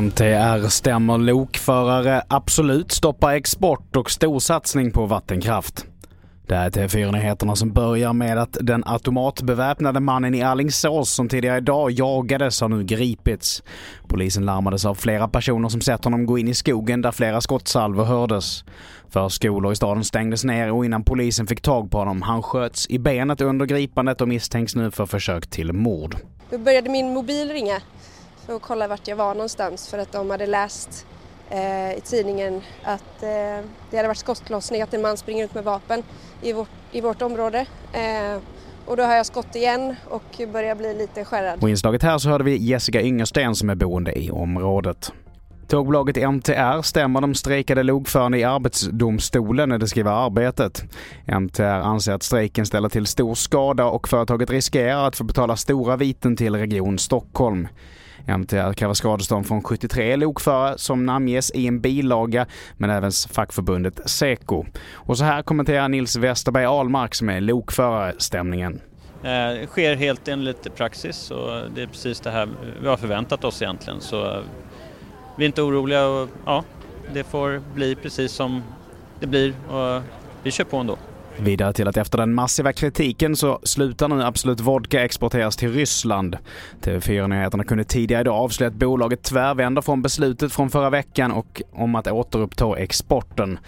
MTR stämmer lokförare, absolut stoppar export och storsatsning på vattenkraft. Det här är TV4-nyheterna som börjar med att den automatbeväpnade mannen i Alingsås som tidigare idag jagades har nu gripits. Polisen larmades av flera personer som sett honom gå in i skogen där flera skottsalvor hördes. Förskolor i staden stängdes ner och innan polisen fick tag på honom han sköts i benet under gripandet och misstänks nu för försök till mord. Då började min mobil ringa och kolla vart jag var någonstans för att de hade läst eh, i tidningen att eh, det hade varit skottlossning, att en man springer ut med vapen i vårt, i vårt område. Eh, och då har jag skott igen och börjar bli lite skärrad. På inslaget här så hörde vi Jessica Yngersten som är boende i området. Tågbolaget MTR stämmer de strejkade lokförarna i Arbetsdomstolen när det skriver Arbetet. MTR anser att strejken ställer till stor skada och företaget riskerar att få betala stora viten till Region Stockholm. MTR kräver skadestånd från 73 lokförare som namnges i en bilaga, men även fackförbundet Seko. Och så här kommenterar Nils Westerberg Ahlmark som är lokförare stämningen. Eh, det sker helt enligt praxis och det är precis det här vi har förväntat oss egentligen. Så eh, vi är inte oroliga och ja, det får bli precis som det blir och eh, vi kör på ändå. Vidare till att efter den massiva kritiken så slutar nu Absolut Vodka exporteras till Ryssland. TV4-nyheterna kunde tidigare idag avslöja att bolaget tvärvänder från beslutet från förra veckan och om att återuppta exporten.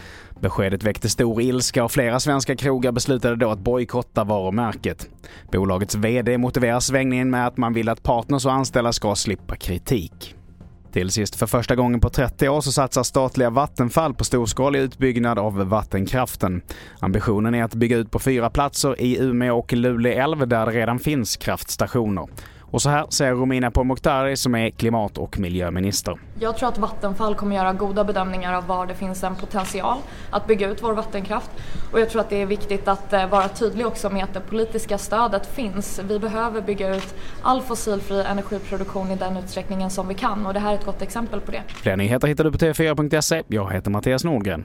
Beskedet väckte stor ilska och flera svenska krogar beslutade då att bojkotta varumärket. Bolagets VD motiverar svängningen med att man vill att partners och anställda ska slippa kritik. Till sist, för första gången på 30 år så satsar statliga Vattenfall på storskalig utbyggnad av vattenkraften. Ambitionen är att bygga ut på fyra platser i Umeå och Luleälv där det redan finns kraftstationer. Och så här säger Romina Pourmokhtari som är klimat och miljöminister. Jag tror att Vattenfall kommer göra goda bedömningar av var det finns en potential att bygga ut vår vattenkraft. Och jag tror att det är viktigt att eh, vara tydlig också med att det politiska stödet finns. Vi behöver bygga ut all fossilfri energiproduktion i den utsträckningen som vi kan och det här är ett gott exempel på det. Fler nyheter hittar du på tv4.se. Jag heter Mattias Nordgren.